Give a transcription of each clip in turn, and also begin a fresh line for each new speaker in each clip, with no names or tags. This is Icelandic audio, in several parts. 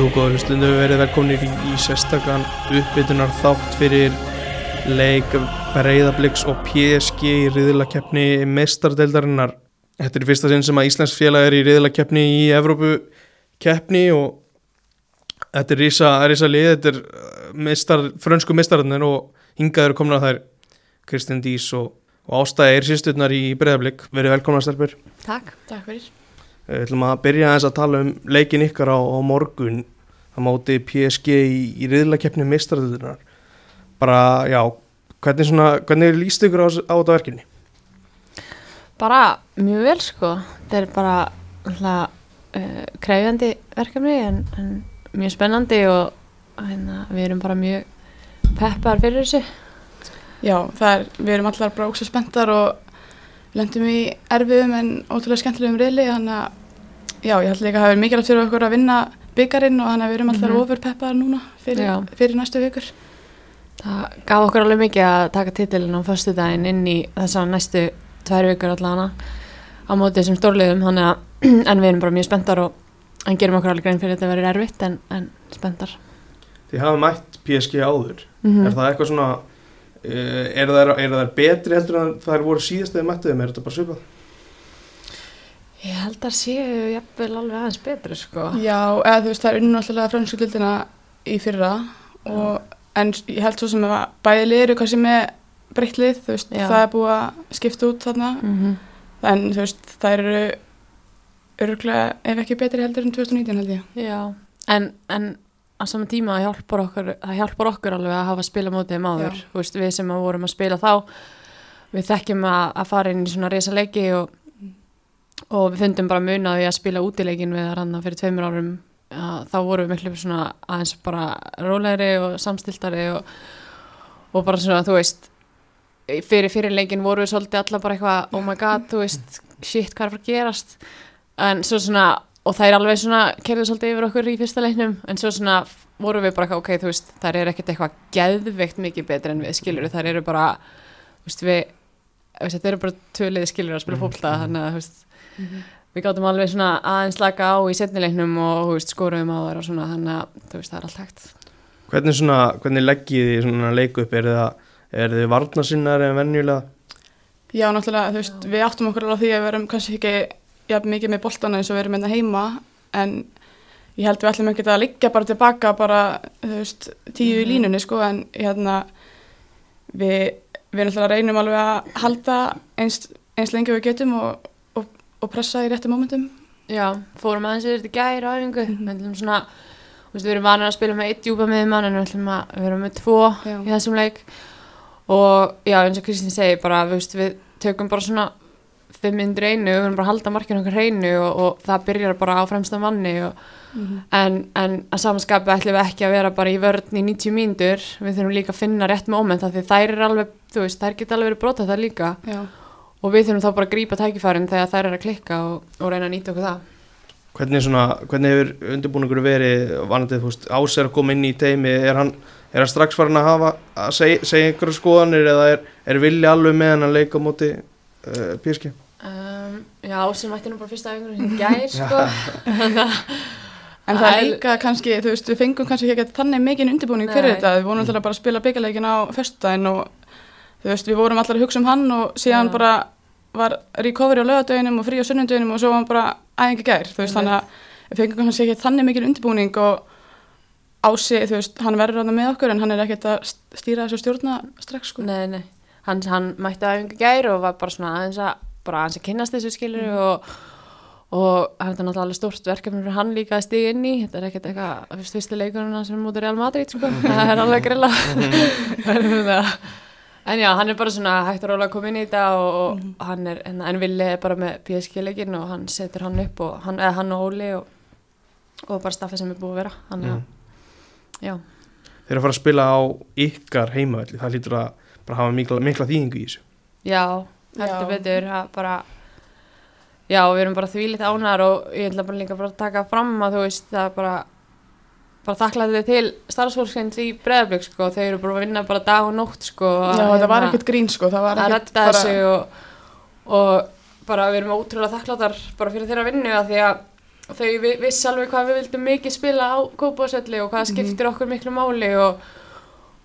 Jú, góður hlustundu, við verið velkominir í, í sérstakann uppbytunar þátt fyrir leik Breiðabliks og PSG í riðlakeppni meistardeildarinnar. Þetta er fyrsta sinn sem að Íslands félag er í riðlakeppni í Evrópukeppni og þetta er rísa, rísa lið, þetta er uh, meistar, frönsku meistararnir og hingaður komin að þær Kristinn Dís og, og Ástæði er sýsturnar í Breiðablik. Verið velkomna stelpur.
Takk. Takk fyrir.
Við ætlum að byrja aðeins að tala um leikin ykkar á, á morgun að móti PSG í, í riðlakeppni meistaraðunar bara, já, hvernig, svona, hvernig líst ykkur á, á þetta verkinni?
Bara mjög vel sko. Þetta er bara uh, kræfjandi verkefni en, en mjög spennandi og hérna, við erum bara mjög peppar fyrir þessu.
Já, er, við erum allar bara ógst spenntar og lendum í erfiðum en ótrúlega skemmtilegum riðli þannig að já, ég held líka að það er mikilvægt fyrir okkur að vinna byggarinn og þannig að við erum allar mm -hmm. ofur peppaðar núna fyrir, fyrir næstu vikur
Það gaf okkur alveg mikið að taka titilin á förstu daginn inn í þessa næstu tvær vikur allavega á mótið sem stórliðum þannig að en við erum bara mjög spenntar og en gerum okkur alveg grein fyrir þetta að vera erfitt en, en spenntar
Þið hafa mætt PSG áður mm -hmm. er það eitthvað svona er það, er það betri heldur en það er voru síðast eða mættuðum, er þetta bara svipað?
Ég held að séu jafnvel alveg aðeins betri sko.
Já, eða þú veist það er unnu alltaf fransku lildina í fyrra og, en ég held svo sem að bæði liður kannski með breytlið, þú veist, Já. það er búið að skipta út þarna mm -hmm. en þú veist, það eru öruglega, ef ekki betri heldur en 2019 held ég.
Já, en, en á saman tíma það hjálpar okkur, það hjálpar okkur alveg að hafa spila mótið máður, þú veist, við sem vorum að spila þá, við þekkjum að, að fara inn í svona reysa leiki og og við fundum bara mun að spila útileikin við ranna fyrir tveimur árum að þá vorum við miklu svona aðeins bara rólegri og samstiltari og, og bara svona þú veist fyrir fyrirleikin voru við svolítið alla bara eitthvað oh my god, þú veist, shit, hvað er fyrir að gerast en svo svona og það er alveg svona, kerðið svolítið yfir okkur í fyrsta leiknum, en svo svona voru við bara eitthvað, ok, þú veist, það er ekkert eitthvað gæðveikt mikið betur en við skiljur það eru bara, þú veist, við þetta eru bara tvöliði skiljur að spila mhm. fólkta, þannig að, þú veist mm -hmm. við gáttum alveg svona aðeins laga á í setnilegnum og veist, skoruðum á það og svona þannig að veist, það er allt hægt
Hvernig, svona, hvernig leggið þið leiku upp? Er það, er þið varnasinnar en venjulega?
Já, náttúrulega, þú veist, Já. við áttum okkur alveg á því að við erum kannski ekki ja, mikið með boltana eins og við erum einna hérna heima en ég held við ætlum ekki að liggja bara tilbaka bara, þú veist, tíu mm -hmm. í mhm. línunni sko en hérna við, við náttúrulega reynum alveg að halda eins, eins lengi við getum og og pressa í réttu mómentum
Já, fórum aðeins yfir þetta gæri á æfingu mm -hmm. svona, veist, við erum vanið að spila með eitt djúpa með mann en við ætlum að vera með tvo já. í þessum leik og já, eins og Kristýn segi bara, við, við tökum bara svona fimm myndir einu, við verðum bara að halda markinu okkar hreinu og, og það byrjar bara á fremsta manni og, mm -hmm. en, en að samanskapu ætlum við ekki að vera bara í vörðn í 90 mínútur, við þurfum líka að finna rétt móment því þær er alveg, þú veist, þær geta alveg verið brotað það líka já og við þurfum þá bara að grípa tækifærin þegar þær er að klikka og, og reyna að nýta okkur það
Hvernig, svona, hvernig hefur undirbúningur verið vanandið, þú veist, Ás er að koma inn í teimi, er hann, er hann strax farin að hafa að segja, segja einhverju skoðanir eða er, er villi alveg með hann að leika múti uh, píski?
Um, já, Ás er mætti nú bara fyrsta einhverju sem gæð, sko
En það er líka kannski, þú veist, við fengum kannski ekki þannig mikið undirbúning fyrir Nei. þetta, við vonum alltaf bara að spila byggjarleikin á fyrstdægin og þú veist, við vorum allar að hugsa um hann og síðan ja. bara var recovery á lögadöginum og frí á sunnundöginum og svo var hann bara æðingi gær, þú veist, þannig að við fengum kannski ekki þannig mikil undirbúning og ási, þú veist, hann verður ráða með okkur en hann er ekkert að stýra þessu stjórna strax, sko.
Nei, nei, hann, hann mætti æðingi gær og var bara svona aðeins að, bara aðeins að kynast þessu skilur mm. og og hann er náttúrulega stort verkefni fyrir hann líka að stiga inn í þetta er ekkert eitthvað fyrstu leikununa sem er mútið Real Madrid sko. það er alveg grilla En já, hann er bara svona hægt og róla að koma inn í þetta og, og mm -hmm. hann er, en, en Vili er bara með PSG-leikin og hann setur hann upp og hann, eða hann og Óli og, og bara staffið sem er búið að vera, hann er, mm. já.
Þeir eru að fara að spila á ykkar heimavelli, það lítur að bara hafa mikla, mikla þýðingu í þessu.
Já, heldur betur, að bara, já, við erum bara þvílitt ánar og ég ætla bara líka bara að taka fram að þú veist, það er bara bara þakklaði til starfsfólksins í breðablík sko, þau eru bara að vinna bara dag og nótt sko
Já, það var ekkert grín sko
það var ekkert bara og, og bara við erum ótrúlega þakkláttar bara fyrir þeirra vinnu að því að þau vi- vissi alveg hvað við vildum mikið spila á kópásvelli og hvað
Mhm.
skiptir okkur miklu máli og,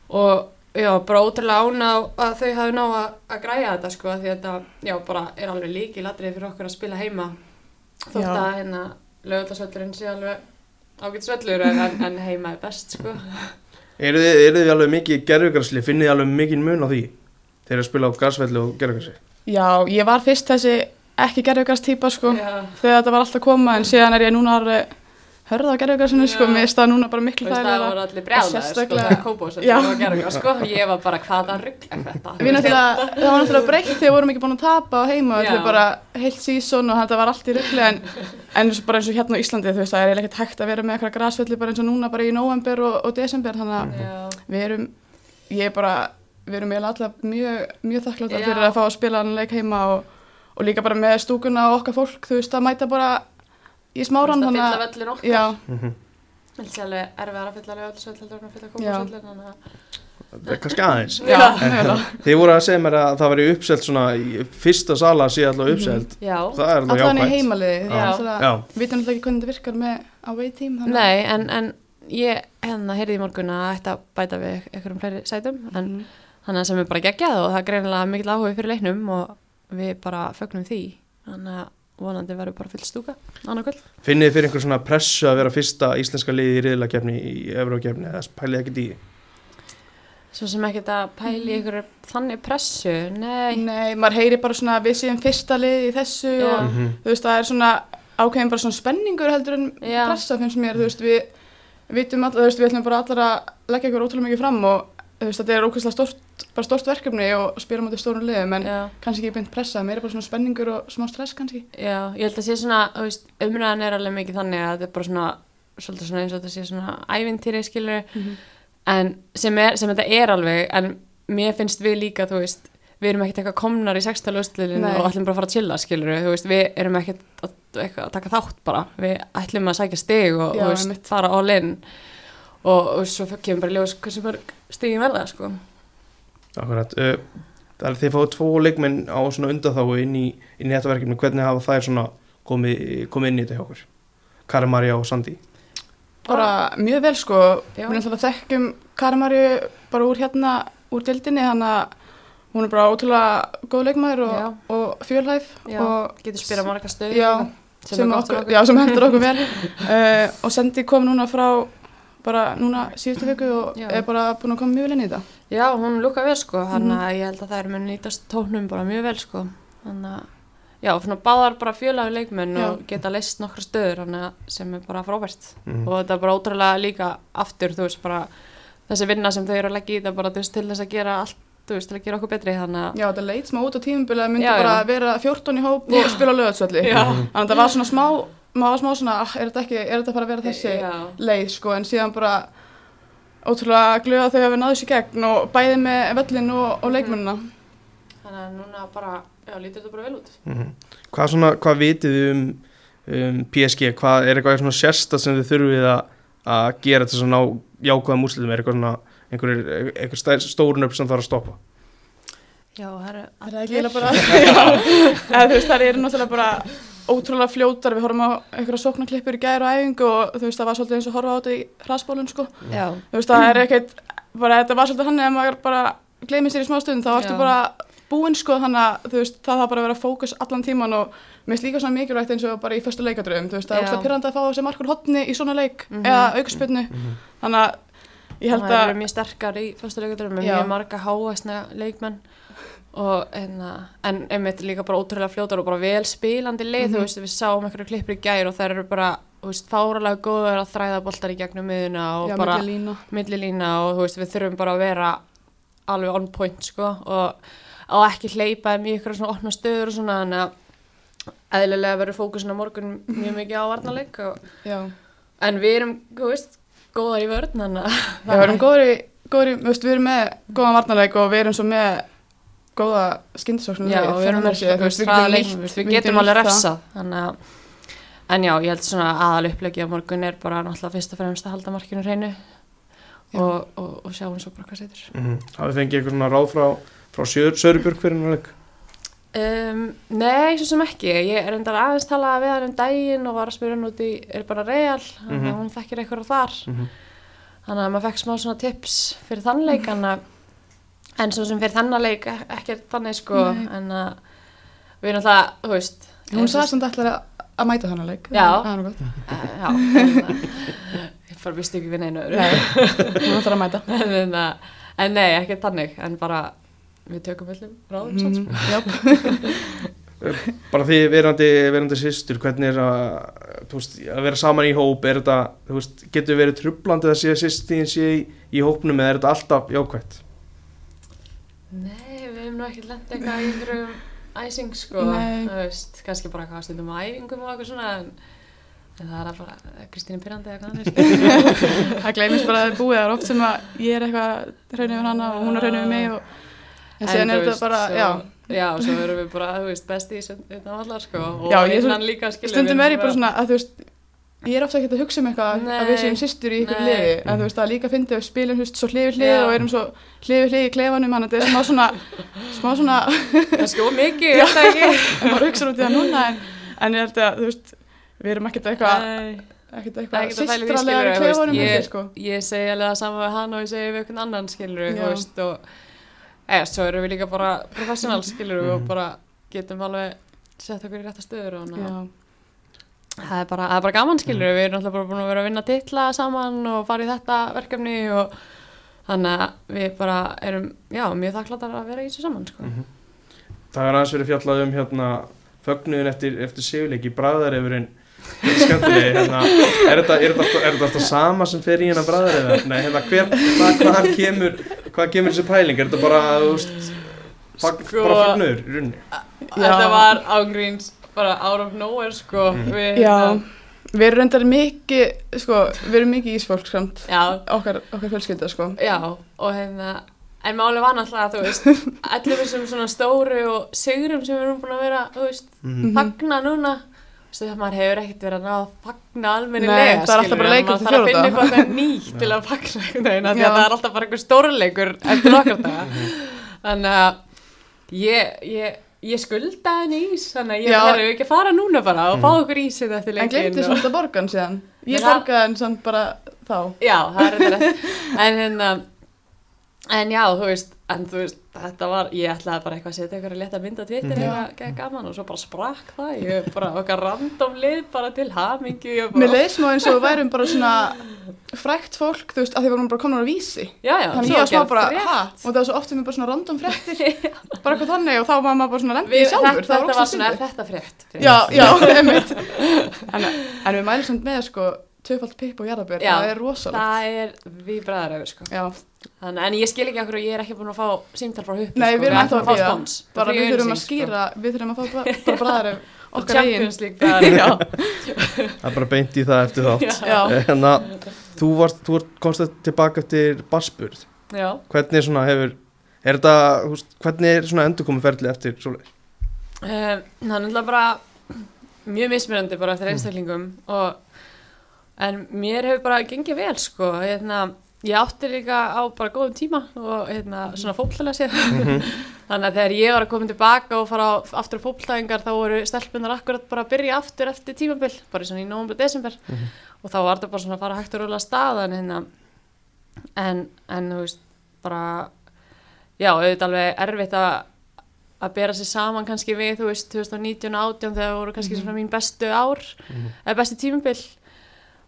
og já, bara ótrúlega ána að þau hafi ná að, að græja þetta sko því þetta, já, bara er alveg líki ladrið fyrir okkur að spila heima þótt
Já.
að hérna lögutasvöllurinn sé alveg ágætisvöllur en, en- en heima er best sko
Eru þið, eru þið alveg mikið gerfugarsli, finnið þið alveg mikið mun á því þegar að spila á gasvelli og gerfugarsi?
Já, ég var fyrst þessi ekki gerðugast típa sko
Já.
þegar þetta var alltaf koma en síðan er ég núna hörða á gerðugarsinu sko, mér það núna bara miklu
veist, það voru allir brjálæðir, sko, það er kópásvöllur
Já.
og gerðugar, sko, ég var bara, hvaða rugg er þetta?
Það var náttúrulega breytt þegar við vorum ekki búin að tapa á heima, þetta er bara heilt sísón og þetta var allt í ruggli en, en bara eins og hérna á Íslandi, þú veist, það er ekkert hægt að vera með eitthvað grasvelli bara eins og núna bara í november og, og desember, þannig að
Já.
við erum, ég er bara, við erum alltaf mjög, mjög þakkláttar
Já.
fyrir að fá að spila hann leik heima og, og líka bara með stúkuna og okkar fólk, þú veist, að mæta bara í smáran,
Það
þannig
fylla
að,
völlin okkar.
já,
Þetta sé alveg erfiðar að fylla lögaldasvöld heldur en að fylla
Já.
kópásvöldin, þannig að...
Það er kannski aðeins.
já,
En. Þið voru að segja mér að það væri uppselt svona, í fyrsta sala sé alltaf uppselt.
Já.
Það er alveg jákvæmt.
við veitum náttúrulega ekki hvernig þetta virkar með away team, þannig að-
Nei, en, en ég hérna heyrði í morgun að að bæta við einhverjum fleiri sætum, en
Mhm.
þannig að sem er bara geggjað og það er greinilega mikill áhugi fyrir leiknum og við bara fögnum því, þannig að vonandi verður bara full stúka.
Finnið þið fyrir einhver svona pressu að vera fyrsta íslenska liði í riðlakefni í Evrókefni eða pælið ekkert í því?
Svo sem ekkert að pæli mm. ykkur þannig pressu, nei.
Nei, maður heyri bara svona við séum fyrsta lið í þessu
Já.
og
Mhm.
þú veist, það er svona ákveðin bara svona spenningur heldur en
Já.
pressa finnst mér, þú veist, við vitum allar, þú veist, við ætlum bara allar að leggja ykkur ótrúlega mikið fram og veist, þetta er ókvæmstlega stort, stort verkefni og spila mútið stórum liðum en
Já.
kannski ekki beint pressa, meira bara svona spenningur og smá stress kannski.
Já, ég held að sé svona, þú veist, umræðan er alveg mikið þannig að þetta er bara svona, svolítið svona eins og þetta sé svona ævintýri, skilur, en sem, er, sem þetta er alveg, en mér finnst við líka, þú veist, við erum ekkert eitthvað komnar í sextala úrsliðinu
Nei.
og ætlum bara að fara að chilla, skilur, þú veist, við erum ekkert að, að taka þátt bara, við ætlum að sækja stig og,
Já,
þú veist, fara all in og, og svo kemur bara ljós hversu mörg stigin verða, sko.
Akkurat. Uh, það er þið fáið tvo leikmenn á svona undanþáu inn í, inn í þetta verkefni. Hvernig hafa þær svona komið, komið inn í þetta hjá okkur? Kari Marja og Sandi.
Bara mjög vel sko, við náttúrulega þekkjum Karimarju bara úr hérna, úr dildinni, þannig að hún er bara ótrúlega góð leikmaður og, og fjölhæf og
getur spila marga stöð
Já,
sem,
sem, sem hendur okkur vel uh, og Sendi kom núna frá bara núna síðustu viku og
Já.
er bara búin að koma mjög vel inn í þetta
Já, hún lúka vel sko, þannig
Mhm.
að ég held að það er mun nýtast tóknum bara mjög vel sko, þannig að, já, svona báðar bara fjölaðu leikmenn og
Já.
geta leist nokkra stöður, þannig að sem er bara frábært
Mm.
og þetta er bara ótrúlega líka aftur, þú veist, bara þessi vinna sem þau eru að leggja í þetta bara, þú veist, til þess að gera allt, þú veist, til að gera okkur betri, þannig að,
Já, þetta leit smá út á tímubili að myndi
Já,
bara
já.
vera 14 í hóp og spila
Já.
þannig að það var svona smá maður var smá svona, ah, er þetta ekki, er þetta bara að vera þessi
já,
leið sko, en síðan bara ótrúlega glöða þau að við náðu sér gegn og bæði með völlin og, og leikmennina
þannig að núna bara, já, lítur þetta bara vel út.
Mm. Hvað, svona, hvað vitið þið um, um PSG? Hvað er eitthvað svona sérsta sem þið þurfið að, að gera til þess að ná jákvæðum úrslitum? Er eitthvað svona einhver, einhver stórnöfn sem þarf að stoppa?
Já, það eru
Það er ekki eiginlega bara, já, eða þú veist, það eru náttúrulega bara ótrúlega fljótar, við horfum á einhverja sóknarklippur í gæri og æfingu og þú veist, það var svolítið eins og horfa á þetta í hraðspólun, sko.
Já,
Þú veist, það er ekkert, bara þetta var svolítið hann eða maður bara gleymið sér í smá stund, þá ertu bara búinn, sko, þannig að þú veist, það þarf bara að vera fókus allan tíman og mér finnst líka svona mikilvægt eins og bara í fyrstu leikadröðum, þú veist, það er ótrúlega pyrrandi að fá þessi markur hotni í svona leik
Mhm.
eða aukarspilnu, þannig að ég held
það
að,
og en, en einmitt líka bara ótrúlega fljótar og bara vel spilandi leið,
Mhm.
þú veist, við sáum einhverju klippur í gær og þær eru bara, þú veist, fáralega góður að þræða boltar í gegnum miðuna og
já,
bara
milli lína.
millilína og þú veist, við þurfum bara að vera alveg on point, sko og, og ekki hleypa í ykkur svona opna stöður og svona, en að eðlilega verður fókusin á morgun mjög mikið á
Já.
en við erum, þú veist, góðar í
Já, við erum góður í, góður í, við erum með góðan varnarleik og við erum svo með góða skyndisóknum
Já, við erum með
við, getum
við, við getum alveg refsað þannig að en já, ég held svona aðal upplegi á morgun er bara náttúrulega fyrst og fremst að halda markinu hreinu og, og, og sjá hún svo bara hvað setur
Mm. Hafið fengið eitthvað svona ráð frá, frá Sörubjörg fyrir leik?
Um, nei, svo sem ekki. Ég er endar aðeins talað við hann um daginn og var að spyrja hann út í, er bara real, þannig
Mhm.
að hún þekkir eitthvað þar.
Mhm.
Þannig að maður fekk smá svona tips fyrir þann leik, en, en svo sem fyrir þann leik e- ekkert þannig sko,
Nei.
en að við erum alltaf, þú veist.
Hún sagði samt alltaf að, að mæta þannig leik.
Já.
Það er nú gott.
Uh, já, þannig að ég bara visti ekki við neina.
Nei, hún ætlar að mæta.
en, en, að- en nei, ekkert þannig, en bara við tökum öllum ráðum mm.
Mm, já.
bara því verandi, verandi sýstur hvernig er að, veist, að vera saman í hóp er þetta, þú veist, getur verið trublandi að sé að sýstíðin sé í, í hópnum eða er þetta alltaf jákvætt
Nei, við hefum nú ekki lendið eitthvað í einhverjum æsing sko, þú veist, kannski bara eitthvað stundum á æfingum og eitthvað svona en, en það er bara Kristín Pirandi eða hvað hann er sko.
Það gleymist bara að það er búið. Það er oft sem að ég er eitthvað hraunum yfir hana og hún er hraunum yfir mig og en síðan er þetta bara,
svo,
já.
Já, svo erum við bara, þú veist, besti utan allar sko og
er
innan líka skilur
Stundum er ég bara svona að þú veist, ég er ofta ekki að hugsa um eitthvað að við séum systur í ykkur
Nei.
liði en þú veist að líka fyndi að við spilum veist, svo hlið við hlið
Já.
og erum svo hlið við hlið í klefanum hann þetta er svona smá svona,
Kannski of mikið, ég veit það ekki
en maður hugsa út í það núna en, en ég held að þú veist við erum ekkert eitthvað ekkert
Það er
eitthvað
að pæla í
klefanum
ég-
sko.
ég segi alveg það sama við hann og ég segi við einhvern annan skilur
Já.
þú veist og eða svo erum við líka bara professional skilur og
Mhm.
bara getum alveg sett okkur í rétta stöður og. Það er bara, það er bara gaman skilur við erum alltaf bara búin að vera að vinna titla saman og fara í þetta verkefni og þannig að við bara erum já, mjög þakklátar að vera í þessu saman sko.
það er aðeins verið fjallað um hérna fögnuðin eftir, eftir sigurleiki bræðarefurinn hérna, er þetta, er, þetta, er þetta alltaf sama sem fer í hérna bræðarefur nei, hérna, hver, hvað, hvað kemur hvað kemur þessi pæling, er þetta bara þú veist, fag,
Sko-
bara fögnuður í rauninni?
þetta var ángríns bara out of nowhere sko. við,
Já, við erum reyndar mikið sko, við erum mikið ísfólk samt.
Já,
okkar, okkar fjölskylda sko.
Já, og hérna en máli var náttúrulega að þú veist allir þessum svona stóru og sigurum sem við erum búin að vera, þú veist,
Mhm.
fagna núna. Þú veist, maður hefur ekkert verið að ná að fagna almennilega,
Nei, það er alltaf bara leikur til
maður þarf að
fjóra
finna
daga.
eitthvað nýtt til að fagna einhvern veginn, af því
Já.
að það er alltaf bara einhver stórleikur eftir nokkar daga. Þannig að ég, ég ég skulda henni ís, þannig að ég þarf ekki að fara núna bara og fá okkur ís þetta eftir
En
leikin
glemdi
og-
samt að borga hann síðan. Ég borgaði hann samt bara þá.
Já, það er þetta rétt. En hérna En já, þú veist, en þú veist Þetta var, ég ætlaði bara eitthvað að setja eitthvað að mynda Twitter
Mhm.
eitthvað gaman og svo bara sprakk það. Ég bara okkar random lið bara til hamingju ég
Mér
bara,
leið smá eins og við værum bara svona frækt fólk, þú veist, að því vorum bara komin á vísi.
Já, já,
Þannig
svo
ég var bara, ha? Og það var svo oft sem við bara svona random fréttir. Bara eitthvað þannig og þá var maður bara svona lendið
Við,
í sjálfur.
þetta, þetta var svona, er þetta frétt.
Já, já, einmitt. En, en við mælum sko Tvöfald pipp og jarðabér, það er rosalegt.
Það er við bræðar yfir, sko.
Já,
Þannig, En ég skil ekki okkur og ég er ekki búin að fá símtal frá huppi
Nei,
sko.
við erum ennþá að bíða.
spons.
bara við þurfum að
sko.
skýra Við þurfum að fá bara, bara bræðar
Og
okkar eigin.
Champions League bræðar
Já,
það er bara beint í það eftir þátt.
Já.
Hérna, þú varst, þú varst komst tilbaka eftir Barsburð
Já,
hvernig svona hefur er þetta, hvernig er svona endurkomuferðli eftir svoleið
Um, það er náttúrulega bara mjög mismunandi bara eftir einstaklingum og, en mér hefur bara gengið vel sko. Hérna, ég átti líka á bara góðum tíma og hérna, svona fólklega séð. Þannig að þegar ég var að koma tilbaka og fara á, aftur á fólklæðingar þá voru stelpunar akkurat bara að byrja aftur eftir tímabil bara svona í nóvember, desember og þá var þetta bara svona að fara hægt og róla staðan hérna. en, en þú veist bara já, auðvitað alveg erfitt að að bera sér saman kannski við, þú veist, 2019 og 18 þegar voru kannski svona mín bestu ár eða bestu tímabil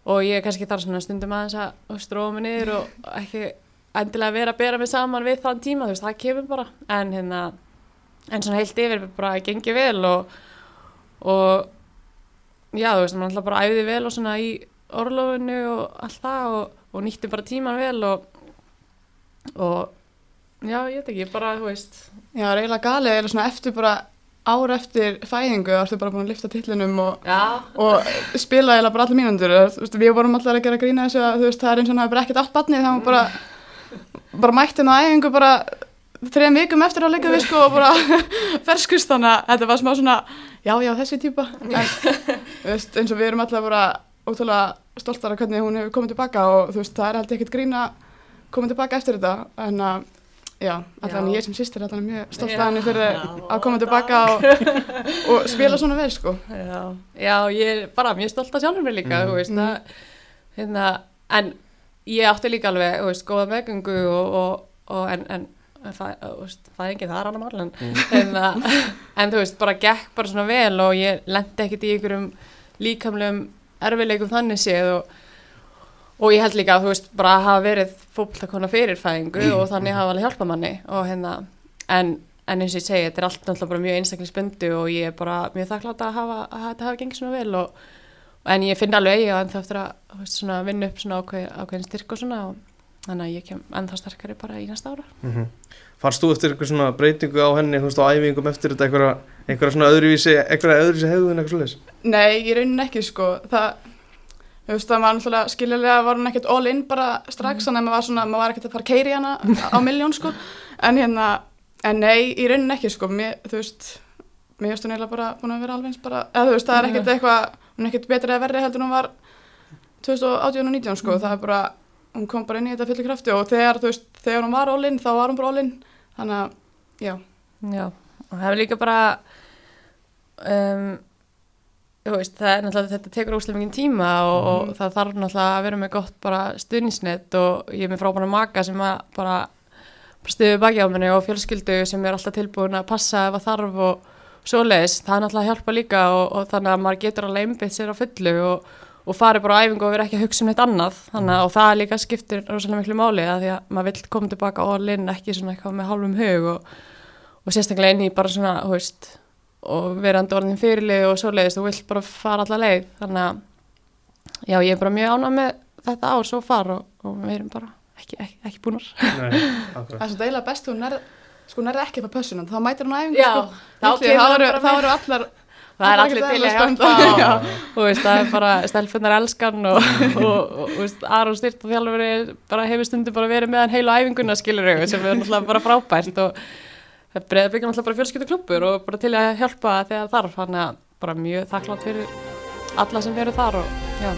og ég kannski þarf svona stundum aðeins að róa mig niður og ekki endilega vera að bera mig saman við þann tíma, þú veist, það kemur bara. En hérna, en svona heilt yfir bara að gengi vel og og já, þú veist, maður alltaf bara æfði vel og svona í orlofinu og allt það og, og nýtti bara tíman vel og og já, ég veit ekki, bara, þú veist.
Já, það er eiginlega galið, eiginlega svona eftir bara ár eftir fæðingu, þá ertu bara búin að lifta tillinum og, og spila eiginlega bara allir veist, við vorum allar að gera grína þessu að veist, það er eins og hann hafi bara ekkert átt batnið, það var bara, bara mætt hérna á æfingu bara þrejum vikum eftir að leika við sko og bara ferskust þannig að þetta var smá svona, já, já, þessi típa. En, þú veist, eins og við erum allar bara ótrúlega stoltar af hvernig hún hefur komið tilbaka og þú veist, það er held ekkert grína komið tilbaka eftir þetta, en að Já, allan ég sem sýstir allan er mjög stolt að henni fyrir
Já.
að koma tilbaka og, og spila svona vel sko.
Já, já, ég er bara mjög stolt af sjálfur mér líka,
Mhm.
þú veist,
Mhm.
að, hérna, en ég átti líka alveg, þú veist, góða meðgöngu og, og, og en, en það, þú veist, það er engið, það er annar mál en, hérna, en þú veist, bara gekk bara svona vel og ég lendi ekkit í einhverjum líkamlegum erfileikum þannig séð og, og ég held líka að þú veist, bara að hafa verið fótboltakona fyrir fæðingu og þannig hafa alveg hjálpað manni og hérna, en, en eins og ég segi, þetta er allt náttúrulega bara mjög einstaklisbundu og ég er bara mjög þakklátt að hafa, að þetta hafa gengið svona vel og, en ég finn alveg ég að ennþá eftir að þú veist, svona, vinna upp svona ákveð, ákveðin styrk og svona og þannig að ég kem ennþá sterkari bara í næsta ára.
Mm Fannst þú eftir eitthvað svona breytingu á henni, þú veist, á æfingum eftir þetta einhverja svona öðruvísi, einhverja öðruvísi hegðun eitthvað?
Nei, þú veist, það var náttúrulega skiljulega var hún ekkert all in bara strax, þannig að maður var svona, maður var ekkert að fara að keiri hana á miljón sko. En hérna, en nei, í rauninni ekki sko. Mér, þú veist, mér veist hún eiginlega bara búin að vera alveg eins bara, eða þú veist, það er ekkert eitthvað, hún er ekkert betri eða verri heldur hún var 2018 og 19 sko. Það er bara, hún kom bara inn í þetta fullu krafti og þegar, þú veist, þegar hún var all in, þá var hún bara all in. Þannig að, já.
Já, og það er líka bara um, veist, það er náttúrulega þetta tekur óslega mikið tíma og, og það þarf náttúrulega að vera með gott bara stuðnisnett og ég er með frábæna maka sem að bara, bara stuðu baki á minni og fjölskyldu sem er alltaf tilbúin að passa ef að þarf og svoleiðis, það er náttúrulega að hjálpa líka og, og þannig að maður getur alveg einbytt sér á fullu og, og fari bara á æfingu og vera ekki að hugsa um neitt annað. Þannig að og það líka skiptir rosalega miklu máli að því að maður vill koma tilbaka all in ekki svona eitthvað með hálfum hug og, og sérstaklega inn í bara svona, þú veist og verandi orðin fyrirlið og svoleiðis þú vilt bara fara alla leið. Þannig að já, ég er bara mjög ánað með þetta ár svo far og, og við erum bara ekki, ekki, ekki búnar.
Nei,
Það er svo deila best, hún er, sko, hún er ekki að fá pössunum, þá mætir hún
Já,
sko.
þá
eru eru allar,
það er allir til í að hjálpa. og, þú veist, það er bara stelfunnar elskan og, og, og, og veist, Aron Styrt og þjálfur bara hefur stundu bara verið með hann heila æfinguna skilur sem er náttúrulega bara frábært og það breiða byggja náttúrulega bara fjölskyldu klubbur og bara til að hjálpa þegar þarf þannig að bara mjög þakklátt fyrir alla sem eru þar og já,